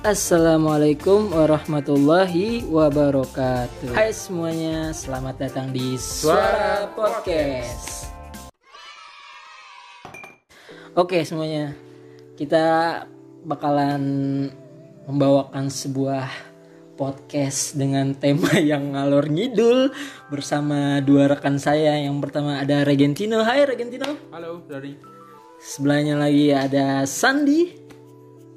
Assalamualaikum warahmatullahi wabarakatuh. Hai semuanya, selamat datang di Suara Podcast. Oke semuanya, kita bakalan membawakan sebuah podcast dengan tema yang ngalor ngidul bersama dua rekan saya. Yang pertama ada Regentino. Hai Regentino. Halo, dari. Sebelahnya lagi ada Sandi.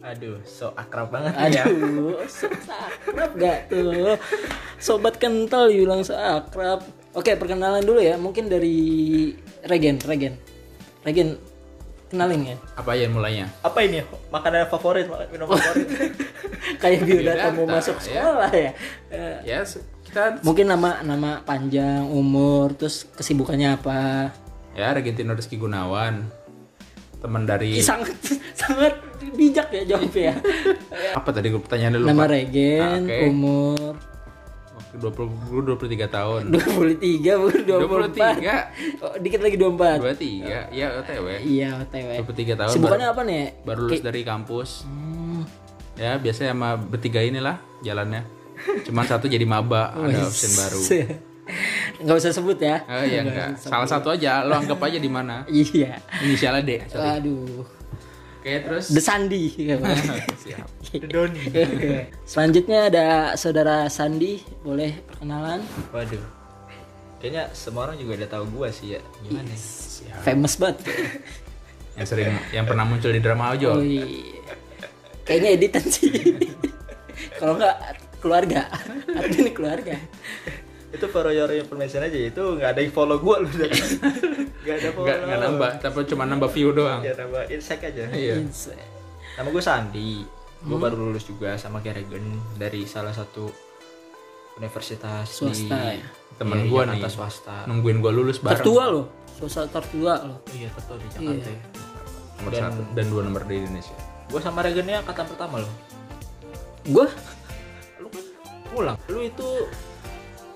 Aduh, so akrab banget ya. Aduh, so akrab gak tuh? Sobat kental bilang seakrab. Oke, perkenalan dulu ya. Mungkin dari Regen, Regen. Regen, kenalin ya. Apa ya mulainya? Apa ini? Makanan favorit, minum favorit. Kayak biodata Biodata, mau masuk ya. sekolah ya. Ya, se- kita Mungkin nama nama panjang, umur, terus kesibukannya apa? ya Regentino Rizky Gunawan. Teman dari sangat sangat bijak ya jawabnya. apa tadi gue pertanyaan dulu? Nama? Regen, Oke. umur Waktu 20 gue 23 tahun. 23 bukan 24. 23. Oh, dikit lagi 24. 23. Ya, OTW. Iya, OTW. 23 tahun. Sibukannya apa nih? baru lulus dari kampus. Ya, biasa sama bertiga inilah jalannya. Cuman satu jadi maba, ada option baru. Nggak usah sebut ya. Oh iya enggak. Salah satu aja, lo anggap aja di mana. Iya. Inisialnya D. sorry. Aduh. Oke, terus The Sandi. siap. Doni. Selanjutnya ada saudara Sandi, boleh perkenalan? Waduh. Kayaknya semua orang juga udah tahu gua sih ya. Gimana? ya? Famous banget. Yang sering yang pernah muncul di drama Oh, Ojo. iya. Kayaknya editan sih. Kalau nggak keluarga, admin keluarga. Itu for your information aja itu nggak ada yang follow gua lu dari. Nggak ada follow. Enggak enggak nambah, tapi cuma nambah view doang. Ya nambah insight aja. Iya. Nama gua Sandi. Gua Hmm. baru lulus juga sama Keregen dari salah satu universitas Swasta di ya? Temen Iya, gua Jakarta nih. swasta. Nungguin gua lulus bareng. Tertua loh, sosok tertua loh. Oh iya, betul di Jakarta ya. Nomor satu dan dua nomor di Indonesia. Gua sama Regennya angkatan pertama loh. Gue, Lu kan pulang. Lu itu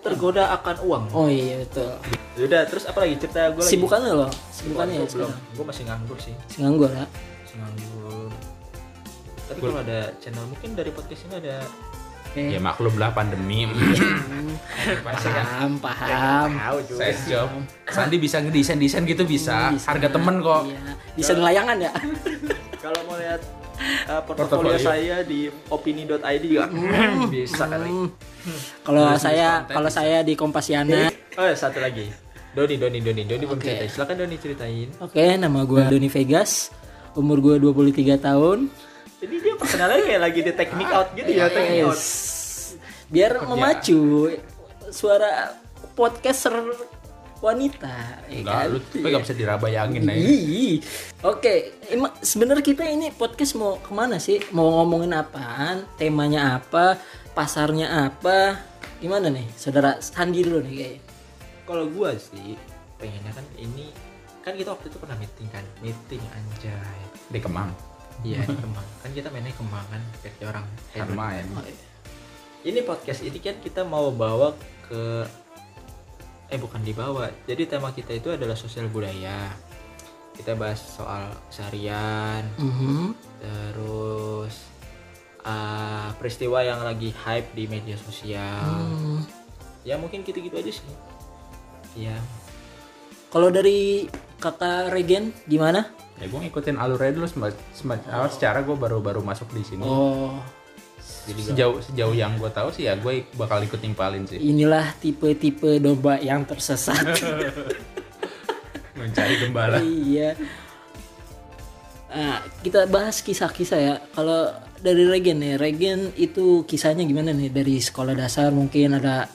tergoda akan uang. oh iya betul. Yaudah, terus apa lagi cerita gue lagi? Sibukannya loh, sibukannya ya Gua belum. Gue masih nganggur sih, Si nganggur ya. masih nganggur. Tapi kalau ada channel mungkin dari podcast ini ada Oke. Ya maklum lah pandemi. Paham, paham. tahu juga. Job. Sandi bisa ngedesain desain gitu bisa. Bisa. Harga temen kok. Iya. Desain layangan ya. Kalau mau lihat uh, portofolio Portofolio. saya di opini.id juga bisa kali. Hmm. Kalau saya kalau saya di Kompasiana. Oh, ya, satu lagi. Doni, Doni, Doni, Doni belum Oke. ceritain. Silakan Doni ceritain. Oke, nama gue Doni Vegas. Umur gue 23 tahun. Jadi dia perkenalan kayak lagi di technique out gitu ya, technique out. Biar memacu suara podcaster wanita. ya Enggak, kan? lu tapi gak bisa dirabayangin ya. Oke, emang sebenarnya kita ini podcast mau ke mana sih? Mau ngomongin apaan? Temanya apa? Pasarnya apa? Gimana nih, saudara Sandi dulu nih kayaknya. Kalau gua sih pengennya kan ini kan kita waktu itu pernah meeting kan, meeting anjay. Di Kemang. Iya di Kemang. Kan kita mainnya Kemang kan kayak orang. Kan main. Oh, iya. Ini podcast ini kan kita mau bawa ke eh bukan dibawa. Jadi tema kita itu adalah sosial budaya. Kita bahas soal seharian, Mhm. terus ah, peristiwa yang lagi hype di media sosial. Hmm. Ya mungkin gitu-gitu aja sih. Iya. Kalau dari kakak Regen gimana? Ya gue ngikutin alurnya dulu sempat sempat awal secara gue baru baru masuk di sini. Oh, Jadi sejauh sejauh yang gue tahu sih ya gue bakal ikut nimpalin sih. inilah tipe-tipe domba yang tersesat. Mencari gembala. iya. Nah, kita bahas kisah-kisah ya. Kalau dari Regen nih, Regen itu kisahnya gimana nih dari sekolah dasar mungkin ada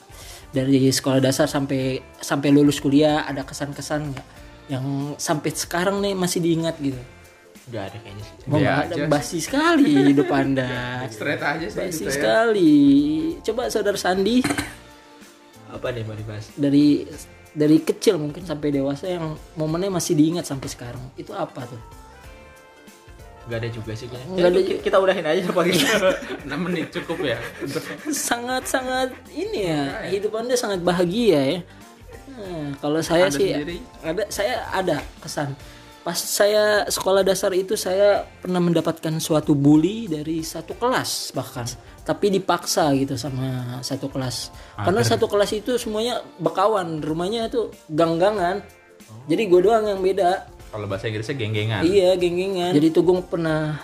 dari sekolah dasar sampai sampai lulus kuliah ada kesan-kesan nggak yang sampai sekarang nih masih diingat gitu. Gak ada kayaknya sih. Mau Iya nggak ada aja basi sekali hidup Anda. Straight aja sih Basi gitu ya. sekali. Coba saudara Sandi Apa nih mau dibahas? dari dari kecil mungkin sampai dewasa yang momennya masih diingat sampai sekarang. Itu apa tuh? Gak ada juga sih kayaknya. Nggak ada Kita, kita udahin aja apa gitu. 6 menit cukup ya. sangat-sangat ini ya hidup anda sangat bahagia ya Nah, kalau saya Anda sih sendiri? ada saya ada kesan pas saya sekolah dasar itu saya pernah mendapatkan suatu bully dari satu kelas bahkan. Tapi dipaksa gitu sama satu kelas. Karena satu kelas itu semuanya bekawan. Rumahnya itu gang-gangan. Jadi gue doang yang beda. Kalau bahasa Inggrisnya geng-gengan. iya geng-gengan. Jadi tuh gue pernah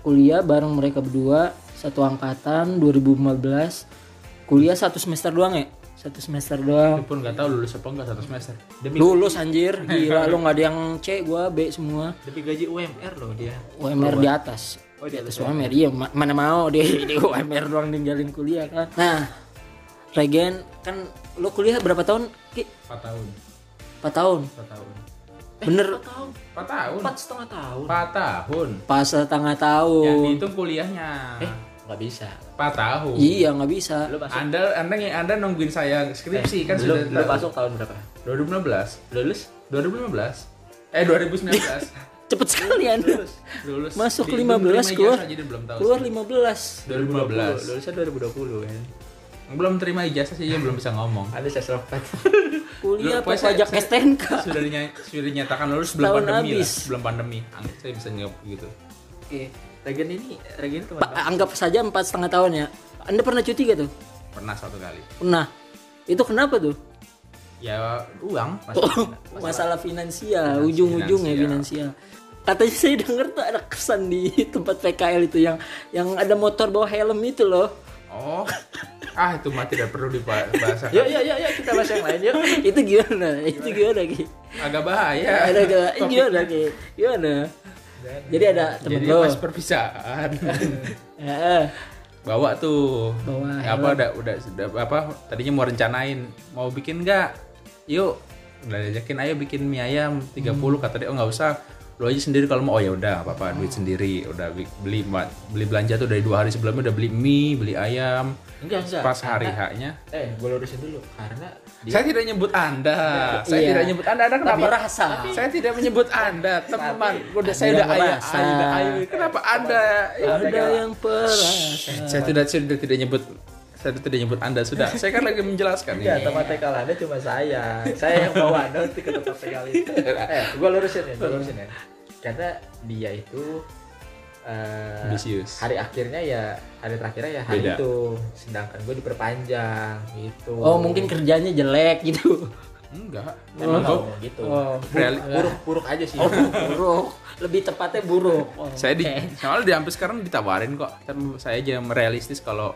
kuliah bareng mereka berdua satu angkatan 2015 kuliah satu semester doang ya satu semester doang Itu pun nggak tahu lulus apa enggak satu semester. Demi lulus anjir gila lu nggak ada yang C gua B semua demi gaji UMR loh dia. UMR di atas Oh di atas. Terus UMR iya ma- mana mau dia di UMR doang ninggalin kuliah kan nah Regen kan lu kuliah berapa tahun Ki? 4 tahun. 4 tahun 4 tahun. bener 4 tahun. Empat setengah tahun. 4 tahun. pas setengah Yang tahun dihitung kuliahnya. Eh nggak bisa. 4 tahun. iya nggak bisa Lu masuk. Anda Anda yang Anda nungguin saya skripsi kan lu, sudah lu masuk tahun berapa? 2015. Lulus? 2015. Eh 2019. cepet sekali anda Lulus. Lulus. Masuk Di- 15 belum terima keluar. jadi belum tahu. keluar sih. 15 2015. Lulusnya 2020 kan. Belum terima ijazah sih, dia belum bisa ngomong. Ada saya serokat. kuliah pas pajak STNK sudah dinya- sudah dinyatakan lulus sebelum Tahun pandemi habis. lah, sebelum pandemi. Ang- Saya bisa jawab gitu. oke Regen ini, Regen teman Pak, anggap saja empat setengah tahun ya anda pernah cuti gak tuh Pernah satu kali. pernah itu kenapa tuh Ya uang. Oh, masalah finansial, ujung-ujungnya finansial. finansial. Katanya saya dengar tuh ada kesan di tempat PKL itu yang yang ada motor bawa helm itu loh. Oh. Ah, itu mah tidak perlu dibahas. Yuk, yuk, yuk, yuk, kita bahas yang lain yuk. itu gimana? Itu gimana Ki? Agak bahaya. Ada gak? Gimana Ki? Gimana? Jadi ada temen Jadi lo. pas perpisahan. Bawa tuh. Bawa apa udah udah sudah apa tadinya mau rencanain mau bikin nggak? Yuk. Udah diajakin ayo bikin mie ayam 30 kata dia oh nggak usah lu aja sendiri kalau mau oh ya udah apa apa duit sendiri udah beli beli belanja tuh dari dua hari sebelumnya udah beli mie beli ayam Enggak, enggak. pas hari haknya Eh, gue lurusin dulu karena dia saya tidak nyebut anda saya Iya. tidak nyebut anda anda Tapi kenapa merasa. saya tidak menyebut anda teman udah saya udah ayah ayah udah ayah kenapa anda Ada yang perasa. saya tidak sudah tidak nyebut saya tidak nyebut anda sudah saya kan lagi menjelaskan ini tempat TKL Anda cuma saya. Saya yang bawa Anda nanti ke tempat TKL itu. Eh, gue lurusin ya, gue lurusin ya. Karena dia itu eh, Ambisius. hari akhirnya ya hari terakhirnya ya hari Beda. itu sedangkan gue diperpanjang gitu Oh, mungkin kerjanya jelek gitu. enggak emang gua- ngomong gitu Oh, buruk buruk aja sih Oh, buruk. Lebih tepatnya buruk. Oh, saya di oke. soalnya sampai sekarang ditawarin kok Tapi saya aja merealistis kalau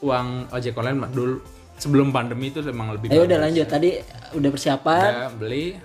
uang ojek online mah dulu sebelum pandemi itu memang lebih Ayo udah lanjut. Tadi udah persiapan. Ya, beli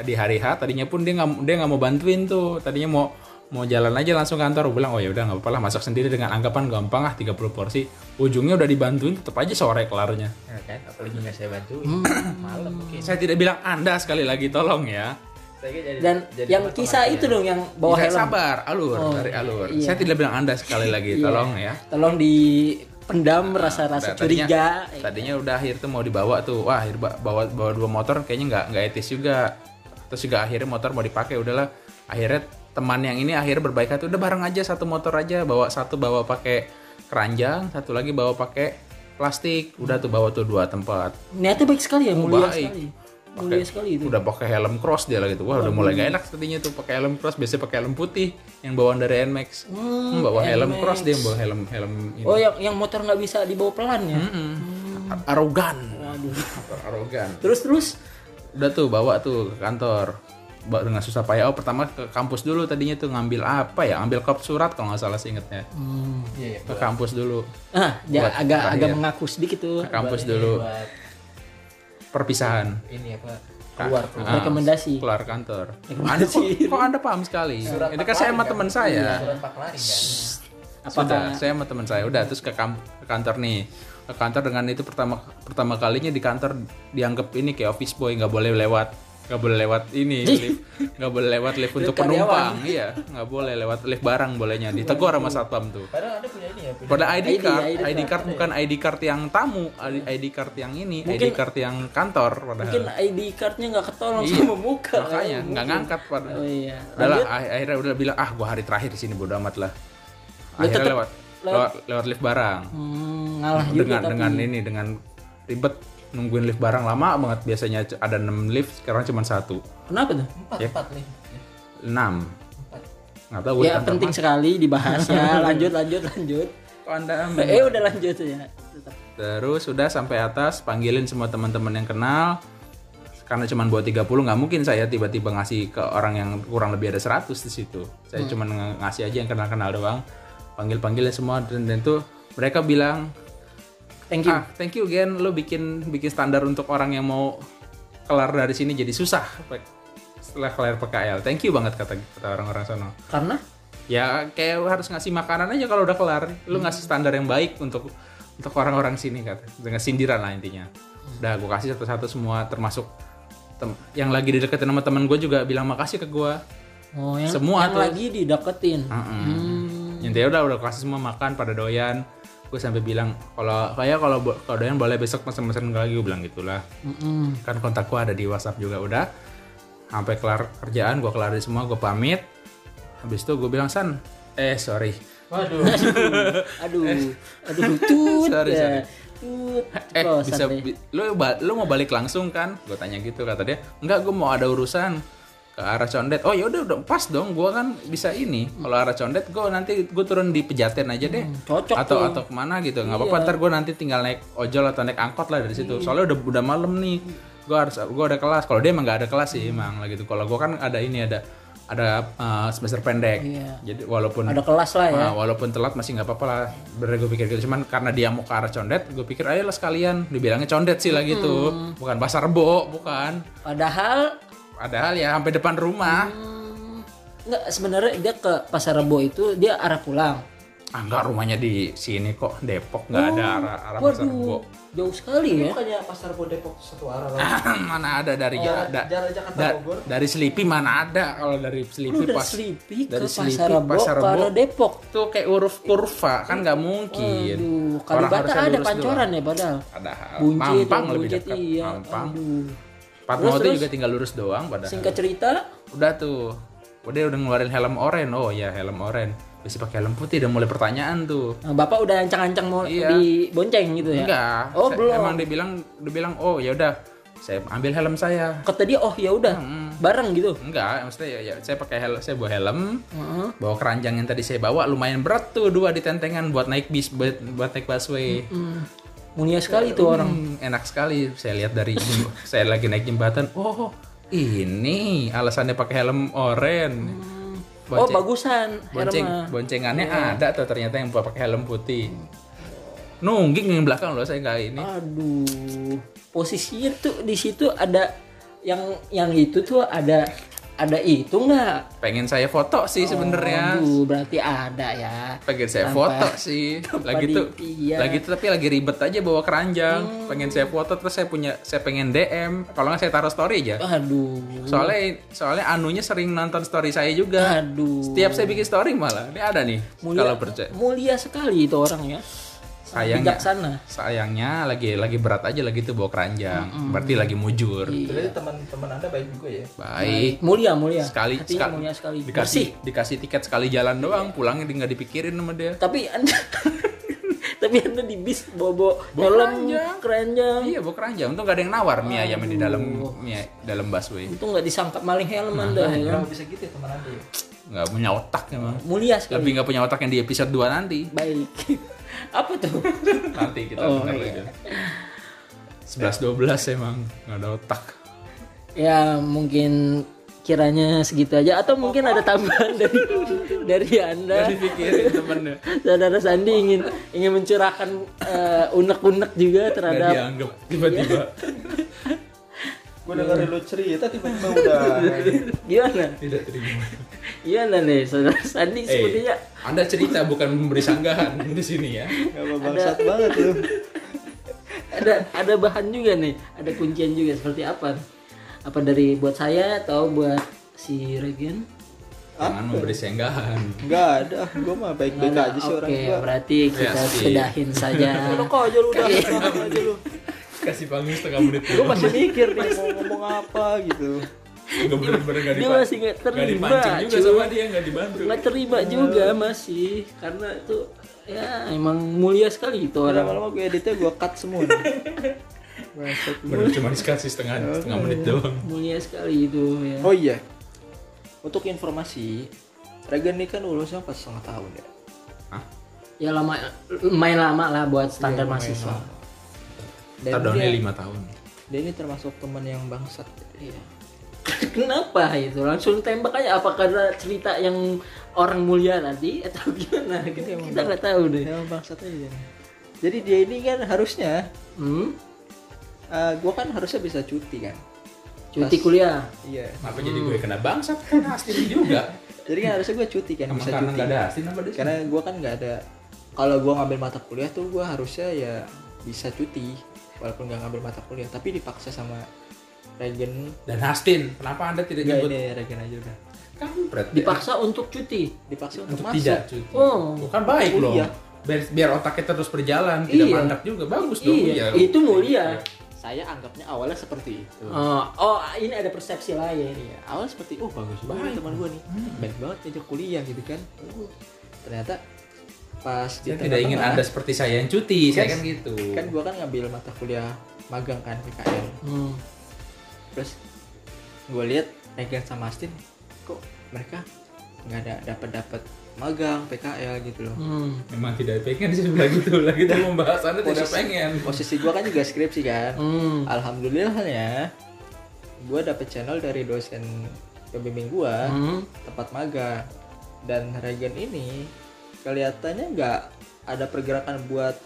di hari H tadinya pun dia nggak dia nggak mau bantuin tuh tadinya mau mau jalan aja langsung kantor. Gua bilang oh ya udah nggak apa-apa lah masak sendiri dengan anggapan gampang ah 30 porsi. Ujungnya udah dibantuin tetap aja sore kelarnya. Ya kan apalagi nggak saya bantuin. Hmm. malam mungkin. Saya tidak bilang anda sekali lagi tolong ya. Jadi- Dan jadi yang kisah itu dong yang bawa helm. sabar alur Oh, dari alur. iya. saya tidak bilang anda sekali lagi tolong ya. Tolong dipendam rasa-rasa Udah, tadinya, curiga. tadinya udah akhir tuh mau dibawa tuh. Wah akhir ba- bawa bawa dua motor kayaknya nggak nggak etis juga. Terus juga akhirnya motor mau dipakai udahlah. Akhirnya teman yang ini akhirnya berbaik hati udah bareng aja satu motor aja bawa satu bawa pakai keranjang satu lagi bawa pakai plastik udah tuh bawa tuh dua tempat Niatnya baik sekali ya, mulia baik. sekali. Mulia sekali itu. udah pakai helm cross dia lah gitu wah udah mulai gak enak tadinya tuh pakai helm cross biasanya pakai helm putih yang bawaan dari Nmax Hmm, Hmm, bawa helm cross dia bawa helm helm ini Oh, yang yang motor nggak bisa dibawa pelan ya? Mm-mm. arogan Waduh. arogan Terus terus udah tuh bawa tuh ke kantor dengan susah payah. Oh pertama ke kampus dulu tadinya tuh ngambil apa ya? Ngambil kop surat kalau nggak salah seingetnya hmm. Iya, iya. ke kampus dulu. Ah, ya, agak terakhir. agak mengaku sedikit tuh. ke kampus Buat dulu buat perpisahan. Ini apa? Keluar keluar Ah, Rekomendasi. keluar kantor. Anda kok, kok anda paham sekali? Ini kan saya sama teman saya. Surat pak laring kan? Sudah saya sama teman saya. Udah terus ke, ke kantor nih. Ke kantor dengan itu pertama pertama kalinya di kantor dianggap ini kayak office boy nggak boleh lewat nggak boleh lewat ini lift. Nggak boleh lewat lift untuk penumpang. Iya nggak boleh lewat lift barang bolehnya. Ditegur sama satpam tuh. Padahal ada punya ini ya punya pada ID ID, card ID ID card. Bukan ID card yang tamu ID card yang ini ID card yang kantor padahal. Mungkin ID cardnya nggak ketolong Iya, sama muka. makanya nggak ngangkat pada Oh iya. Udah lah, Lanjut. akhirnya udah bilang ah gua hari terakhir di sini bodo amat lah. Akhirnya tetep lewat lewat lewat lift barang. Hmm, ngalah juga dengan tapi. dengan ini dengan ribet nungguin lift barang lama banget biasanya ada 6 lift sekarang cuma satu Kenapa tuh? empat Ya. empat nih enam nggak tahu gue Ya penting sekali dibahas ya. Lanjut lanjut lanjut. Kok anda Eh udah lanjut ya. Tetap. Terus sudah sampai atas panggilin semua teman-teman yang kenal. Karena cuma buat 30 nggak mungkin saya tiba-tiba ngasih ke orang yang kurang lebih ada 100 di situ. Saya cuma nge- ngasih aja yang kenal-kenal doang. Panggil-panggilnya semua dan, dan tuh mereka bilang, Thank you. "Ah, thank you Gen, lu bikin bikin standar untuk orang yang mau kelar dari sini jadi susah setelah kelar PKL. Thank you banget kata kata orang-orang sono. Karena Ya kayak harus ngasih makanan aja kalau udah kelar. Lu ngasih standar yang baik untuk untuk orang-orang sini kata. Dengan sindiran lah intinya. Udah gue kasih satu-satu semua termasuk tem- yang lagi dideketin sama temen gue juga bilang makasih ke gue. oh yang, Semua yang tuh. lagi dideketin. Hmm. Intinya udah udah kasih semua makan pada doyan. Gue sampai bilang kalau kayak kalau kalau doyan boleh besok pesen-pesen lagi gue bilang gitulah. Mm-mm. Kan kontak gue ada di WhatsApp juga udah. Sampai kelar kerjaan gue kelar semua gue pamit. Habis itu gue bilang san eh sorry Waduh. Aduh, aduh, tut Sorry, ya. sorry. Tut. eh bisa bi- lu lu mau balik langsung kan gue tanya gitu kata dia enggak gue mau ada urusan ke arah condet oh ya udah udah pas dong gue kan bisa ini kalau arah condet gue nanti gue turun di pejaten aja deh cocok atau tuh. atau ke mana gitu nggak apa-apa ntar gue nanti tinggal naik ojol atau naik angkot lah dari situ soalnya udah udah malam nih gue harus gue ada kelas kalau dia emang nggak ada kelas sih emang lah gitu kalau gue kan ada ini ada ada uh, semester pendek Iya. jadi walaupun Ada kelas lah ya. Nah, walaupun telat masih nggak apa-apa lah. Bener gue pikir gitu. Cuman karena dia mau ke arah condet, gue pikir ayo lah sekalian. Dibilangnya condet sih lah gitu. Bukan pasar rebo, bukan. Padahal Padahal ya sampai depan rumah. hmm, nggak sebenarnya dia ke Pasar Rebo itu dia arah pulang. Ah, enggak rumahnya di sini kok, Depok nggak ada arah arah pasar rebo. Waduh, jauh sekali ya. Bukannya pasar Depok satu arah lah. mana ada dari Ja- da- jarak Jakarta da- Bogor. dari Selipi mana ada kalau dari Selipi dari pas Selipi ke dari Selipi, Pasar Rebo Pasar Rebo. Depok. tuh kayak huruf kurva kan nggak mungkin. Aduh, Orang Kalibata harusnya ada pancoran ya padahal. Ada Buncit, Mampang ya, lebih dekat. iya. Mampang. Aduh. Fatmawati Terus, juga tinggal lurus doang padahal. Singkat cerita, Udah tuh. Udah udah ngeluarin helm oren. Oh ya helm oren. Bisa pakai helm putih udah mulai pertanyaan tuh. nah, Bapak udah ancang-ancang mau Iya. dibonceng gitu ya. Enggak. Oh, Saya- belum. Emang dia bilang dia bilang oh ya udah saya ambil helm saya. Kata dia, "Oh, ya udah." Bareng gitu. Enggak, maksudnya ya, ya saya pakai helm, saya bawa helm, Heeh. bawa keranjang yang tadi saya bawa lumayan berat tuh dua di tentengan buat naik bis buat, buat naik busway. Hmm. Mulia sekali tuh orang. Hmm, enak sekali. Saya lihat dari saya lagi naik jembatan. Oh, ini alasannya pakai helm oren. Oh, Bonceng- bagusan Bonceng, helmnya. boncengannya ada tuh ternyata yang pakai helm putih. Nungging yang belakang loh saya nggak ini. Aduh, posisinya tuh di situ ada yang yang itu tuh ada ada itu nggak? Pengen saya foto sih sebenarnya. Aduh, berarti ada ya. Pengen saya Tanpa- foto sih. Lagi tuh, di- iya. lagi tuh tapi lagi ribet aja bawa keranjang. Pengen saya foto terus saya punya saya pengen DM. Kalau nggak saya taruh story aja. Aduh. Soalnya soalnya anunya sering nonton story saya juga. Aduh. Setiap saya bikin story malah. Ini ada nih. Mulia, Kalau percaya. mulia sekali itu orang ya. Sayangnya, Bijaksana. sayangnya lagi lagi berat aja lagi tuh bawa keranjang. Berarti lagi mujur. Iya. Teman-teman Anda baik juga ya. Baik. Mulia, mulia. Sekali, Hatinya sekali mulia sekali. dikasih Bersih. dikasih tiket sekali jalan doang, pulangnya di- nggak dipikirin sama dia. Tapi Anda tapi Anda di bis bawa Bawa helm keranjang. keranjang. Iya, bawa keranjang. Untung gak ada yang nawar mie ayam di dalam mie dalam busway. Itu nggak disangka maling helm Anda ya kan? Kenapa bisa gitu ya teman Anda ya? Nggak punya otak emang. Mulia sekali. Lebih nggak punya otak yang di episode 2 nanti. Baik. Apa tuh? Nanti kita Oh, iya. lagi. 11 12 emang nggak ada otak. ya mungkin kiranya segitu aja atau mungkin ada tambahan dari dari anda Nggak dipikirin temennya. saudara Sandi ingin ingin mencurahkan eh, unek-unek juga terhadap dianggap tiba-tiba. Gue dengerin lu cerita tiba-tiba udah gimana Tidak terima. gimana nih saudara Sandi Eh, sepertinya Anda cerita bukan memberi sanggahan di sini ya. Gak bangsat banget lu. ada ada bahan juga nih ada kuncian juga seperti apa apa dari buat saya atau buat si Regen Jangan memberi sanggahan. Enggak ada, gue mah baik-baik aja sih orang oke gua. berarti kita Ya, sudahin saja Enak aja lu udah, aja lu. Kasih panggung setengah menit Gue masih mikir nih mau ngomong apa gitu. Gak bener-bener gak dia dipan- masih nggak nggak terima dipancing juga cuy. sama dia nggak dibantu. nggak terima juga masih karena itu ya emang mulia sekali itu orang Lama-lama gue editnya gue cut semua. Bener cuma dikasih setengah setengah menit doang. mulia sekali itu ya Oh iya, untuk informasi Regen ini kan lulusnya pas setengah tahun ya Hah? ya lama main lama lah buat standar Iya, mahasiswa lama. Dan dia, lima tahun. dia ini termasuk teman yang bangsat Iya. Kenapa itu? Langsung tembak aja apa karena cerita yang orang mulia tadi atau gimana? Kita kita nggak tahu deh. Emang bangsat aja jadi dia ini kan harusnya Hmm? eh, gua kan harusnya bisa cuti kan Cuti Pas- kuliah. iya Kenapa jadi gue kena bangsat? Kan Astin juga. jadi kan harusnya gue cuti kan Emang bisa karena cuti ada Astin apa karena gua kan nggak ada kalau gua ngambil mata kuliah tuh gua harusnya ya bisa cuti walaupun nggak ngambil mata kuliah tapi dipaksa sama Regen Dan Astin, kenapa anda tidak nyebut ini Regen aja udah kampret? Dipaksa untuk cuti. dipaksa untuk, untuk masuk tidak cuti. Oh. Bukan baik loh. Biar, biar otaknya terus berjalan, tidak Iya. mandak juga. Bagus dong. Iya, itu mulia. saya anggapnya awalnya seperti itu Oh, oh, ini ada persepsi lain. Iya, awal seperti oh bagus banget teman gue nih baik banget ngajak kuliah gitu kan Oh, ternyata pas di Saya tidak ingin anda seperti saya yang cuti, saya Kan- kan gitu. kan gue kan ngambil mata kuliah magang kan PKL Hmm. terus gue lihat Regan sama Astin kok mereka nggak ada dapat dapat magang PKL gitu loh Hmm. Memang tidak pengen sih sebelah gitu, lagi itu membahas anda tidak Posisi- pengen. posisi gue kan juga skripsi kan Hmm. alhamdulillahnya gue dapet channel dari dosen pembimbing gue Hmm. tempat magang dan Regen ini kelihatannya nggak ada pergerakan buat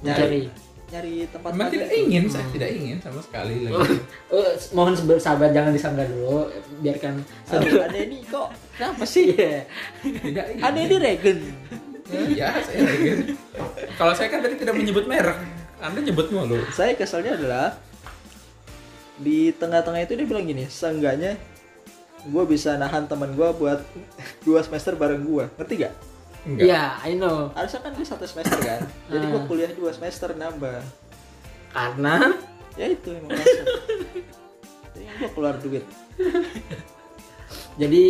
Mencari. nyari nyari tempat Memang tidak tuh. ingin, saya tidak ingin sama sekali lagi. Oh, mohon bersabar jangan disanggah dulu. Biarkan Aduh, ada ini kok kenapa sih Iya. Tidak ingin. ada ini Regen Iya, saya lagi. Kalau saya kan tadi tidak menyebut merek, anda nyebut mulu. saya keselnya adalah di tengah-tengah itu dia bilang gini seenggaknya gue bisa nahan teman gue buat dua semester bareng gue ngerti gak? Enggak. Iya, I know. harusnya kan dia satu semester kan jadi gue Ah. kuliah dua semester nambah Karena ya itu emang langsung jadi gue keluar duit jadi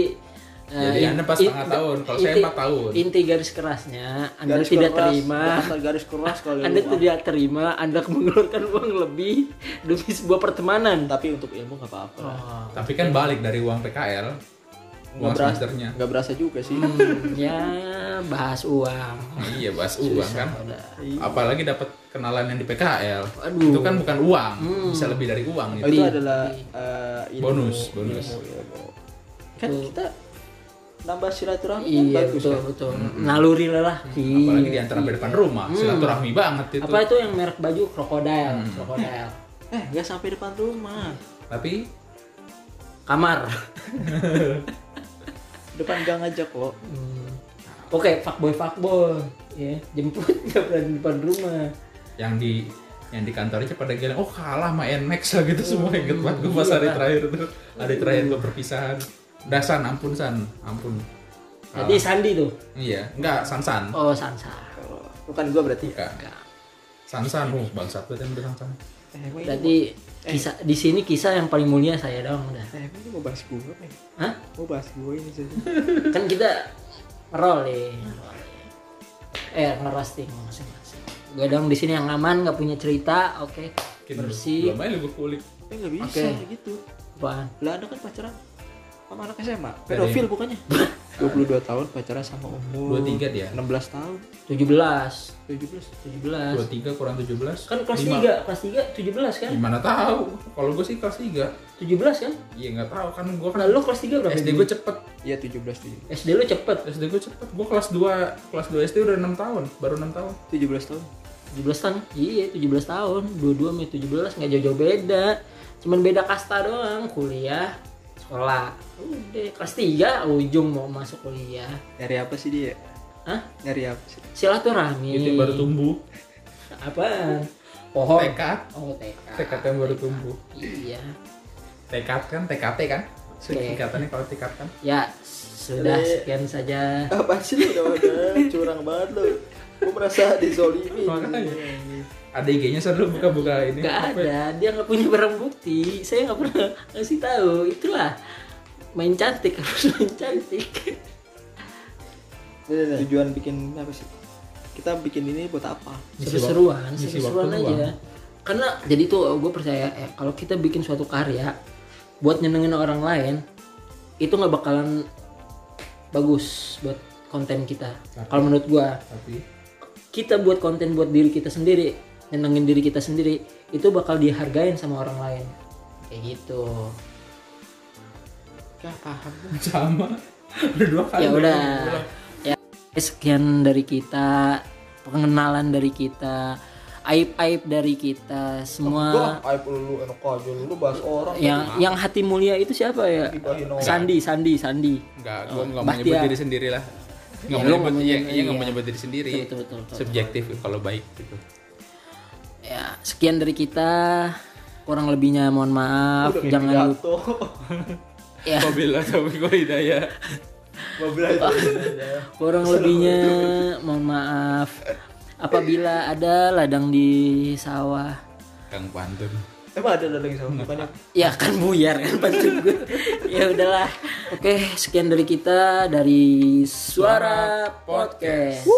eh, Jadi in- Anda pas setengah tahun, kalau saya empat tahun. Inti garis kerasnya, Anda garis tidak keras, terima, garis keras kali Anda lu. tidak terima, Anda mengeluarkan uang lebih demi sebuah pertemanan. tapi untuk ilmu nggak apa-apa Oh. Tapi kan balik dari uang PKL, nggak berasa nggak berasa juga sih Hmm, ya bahas uang. Iya, bahas uang kan. Udah. Apalagi dapat kenalan yang di PKL. Aduh. Itu kan bukan uang, Hmm. bisa lebih dari uang Oh, gitu. itu Lebih. adalah eh, ilmu, Bonus, bonus. ilmu, ilmu. kan kita nambah silaturahmi kan Iya bagus betul kan? betul. Naluri lelaki. Apalagi di antara depan rumah, Hmm. silaturahmi banget itu. Apa itu yang merek baju krokodil, Hmm. krokodil. eh nggak sampai depan rumah Tapi Kamar. depan gang aja kok Hmm. Oke, fuckboy fuckboy. Ya, jemput nggak berani di depan rumah. yang di yang di kantornya pada bilang, oh kalah sama Nmax lah gitu semua inget banget gue pas iya. hari terakhir tuh hari terakhir gue perpisahan udah san ampun san ampun Jadi Kalah. Sandi tuh. iya enggak san san Oh, Sansa. Oh, bukan gua berarti enggak Enggak. san san oh bangsat tuh yang udah san san eh, Berarti kisah di sini kisah yang paling mulia saya dong udah. eh, ini mau bahas gua nih Hah? mau bahas gua ini saja Kan kita rolling. Eh, ngerosting masing-masing. Gue dong di sini yang aman, nggak punya cerita, oke. Bersih. belum aja lu kulik eh nggak bisa Oke. gitu Apaan? lah anda kan pacaran sama anak SMA pedofil bukannya 22 tahun pacaran sama umur 23 dia 16 tahun 17. 17 17. 23 kurang 17 Kan kelas Lima. 3, kelas 3 17 kan? gimana tahu kalau gue sih kelas 3 17 kan? iya nggak tahu kan gue kan Nah, lu kelas 3 berapa? SD gue cepet iya 17 tujuh SD lu cepet. SD gue cepet gue kelas 2 kelas 2 SD udah 6 tahun baru 6 tahun 17 tahun 17 tahun. Iya, 17 tahun. Dua-dua sama 17 nggak jauh-jauh beda. Cuman beda kasta doang, kuliah, sekolah. Udah, kelas 3 ujung mau masuk kuliah. nyari apa sih dia Hah? nyari apa sih Silaturahmi. itu baru tumbuh Apaan? Pohon. tekad Oh, tekad. tekad yang baru tumbuh Iya. tekad kan TKT kan singkatannya kalau tekad kan Ya, sudah Jadi- sekian saja. apa sih lu udah udah curang banget lu gue merasa dizolimi Makanya. ada IG-nya saya dulu buka-buka ini Gak Apa ya? ada, dia nggak punya barang bukti. Saya nggak pernah ngasih tahu. Itulah main cantik harus main cantik. tujuan bikin apa sih kita bikin ini buat apa Seru-seruan, seru-seruan aja. Karena jadi tuh gue percaya ya kalau kita bikin suatu karya buat nyenengin orang lain itu nggak bakalan bagus buat konten kita kalau menurut gua Tapi kita buat konten buat diri kita sendiri nyenengin diri kita sendiri itu bakal dihargain sama orang lain. Kayak gitu. Ya paham. Sama. Berdua kali. ya udah ya sekian dari kita pengenalan dari kita aib aib dari kita semua aib lu enak aja lu bahas orang. Yang yang hati mulia itu siapa ya. Sandi Sandi Sandi. Enggak, gua enggak mau nyebut diri sendiri lah. Ya, nggak mau iya, nyebut, iya, nggak iya. mau nyebut diri sendiri. Betul, betul, betul, Subjektif kalau baik gitu. ya sekian dari kita kurang lebihnya mohon maaf Udah jangan lupa ya Wabillahi taufiq hidayah. Kurang lebihnya mohon maaf apabila ada ladang di sawah Kang Pantun. Emang ada ladang sama bukannya ya kan buyar kan pantun gue ya udahlah. Oke sekian dari kita dari suara podcast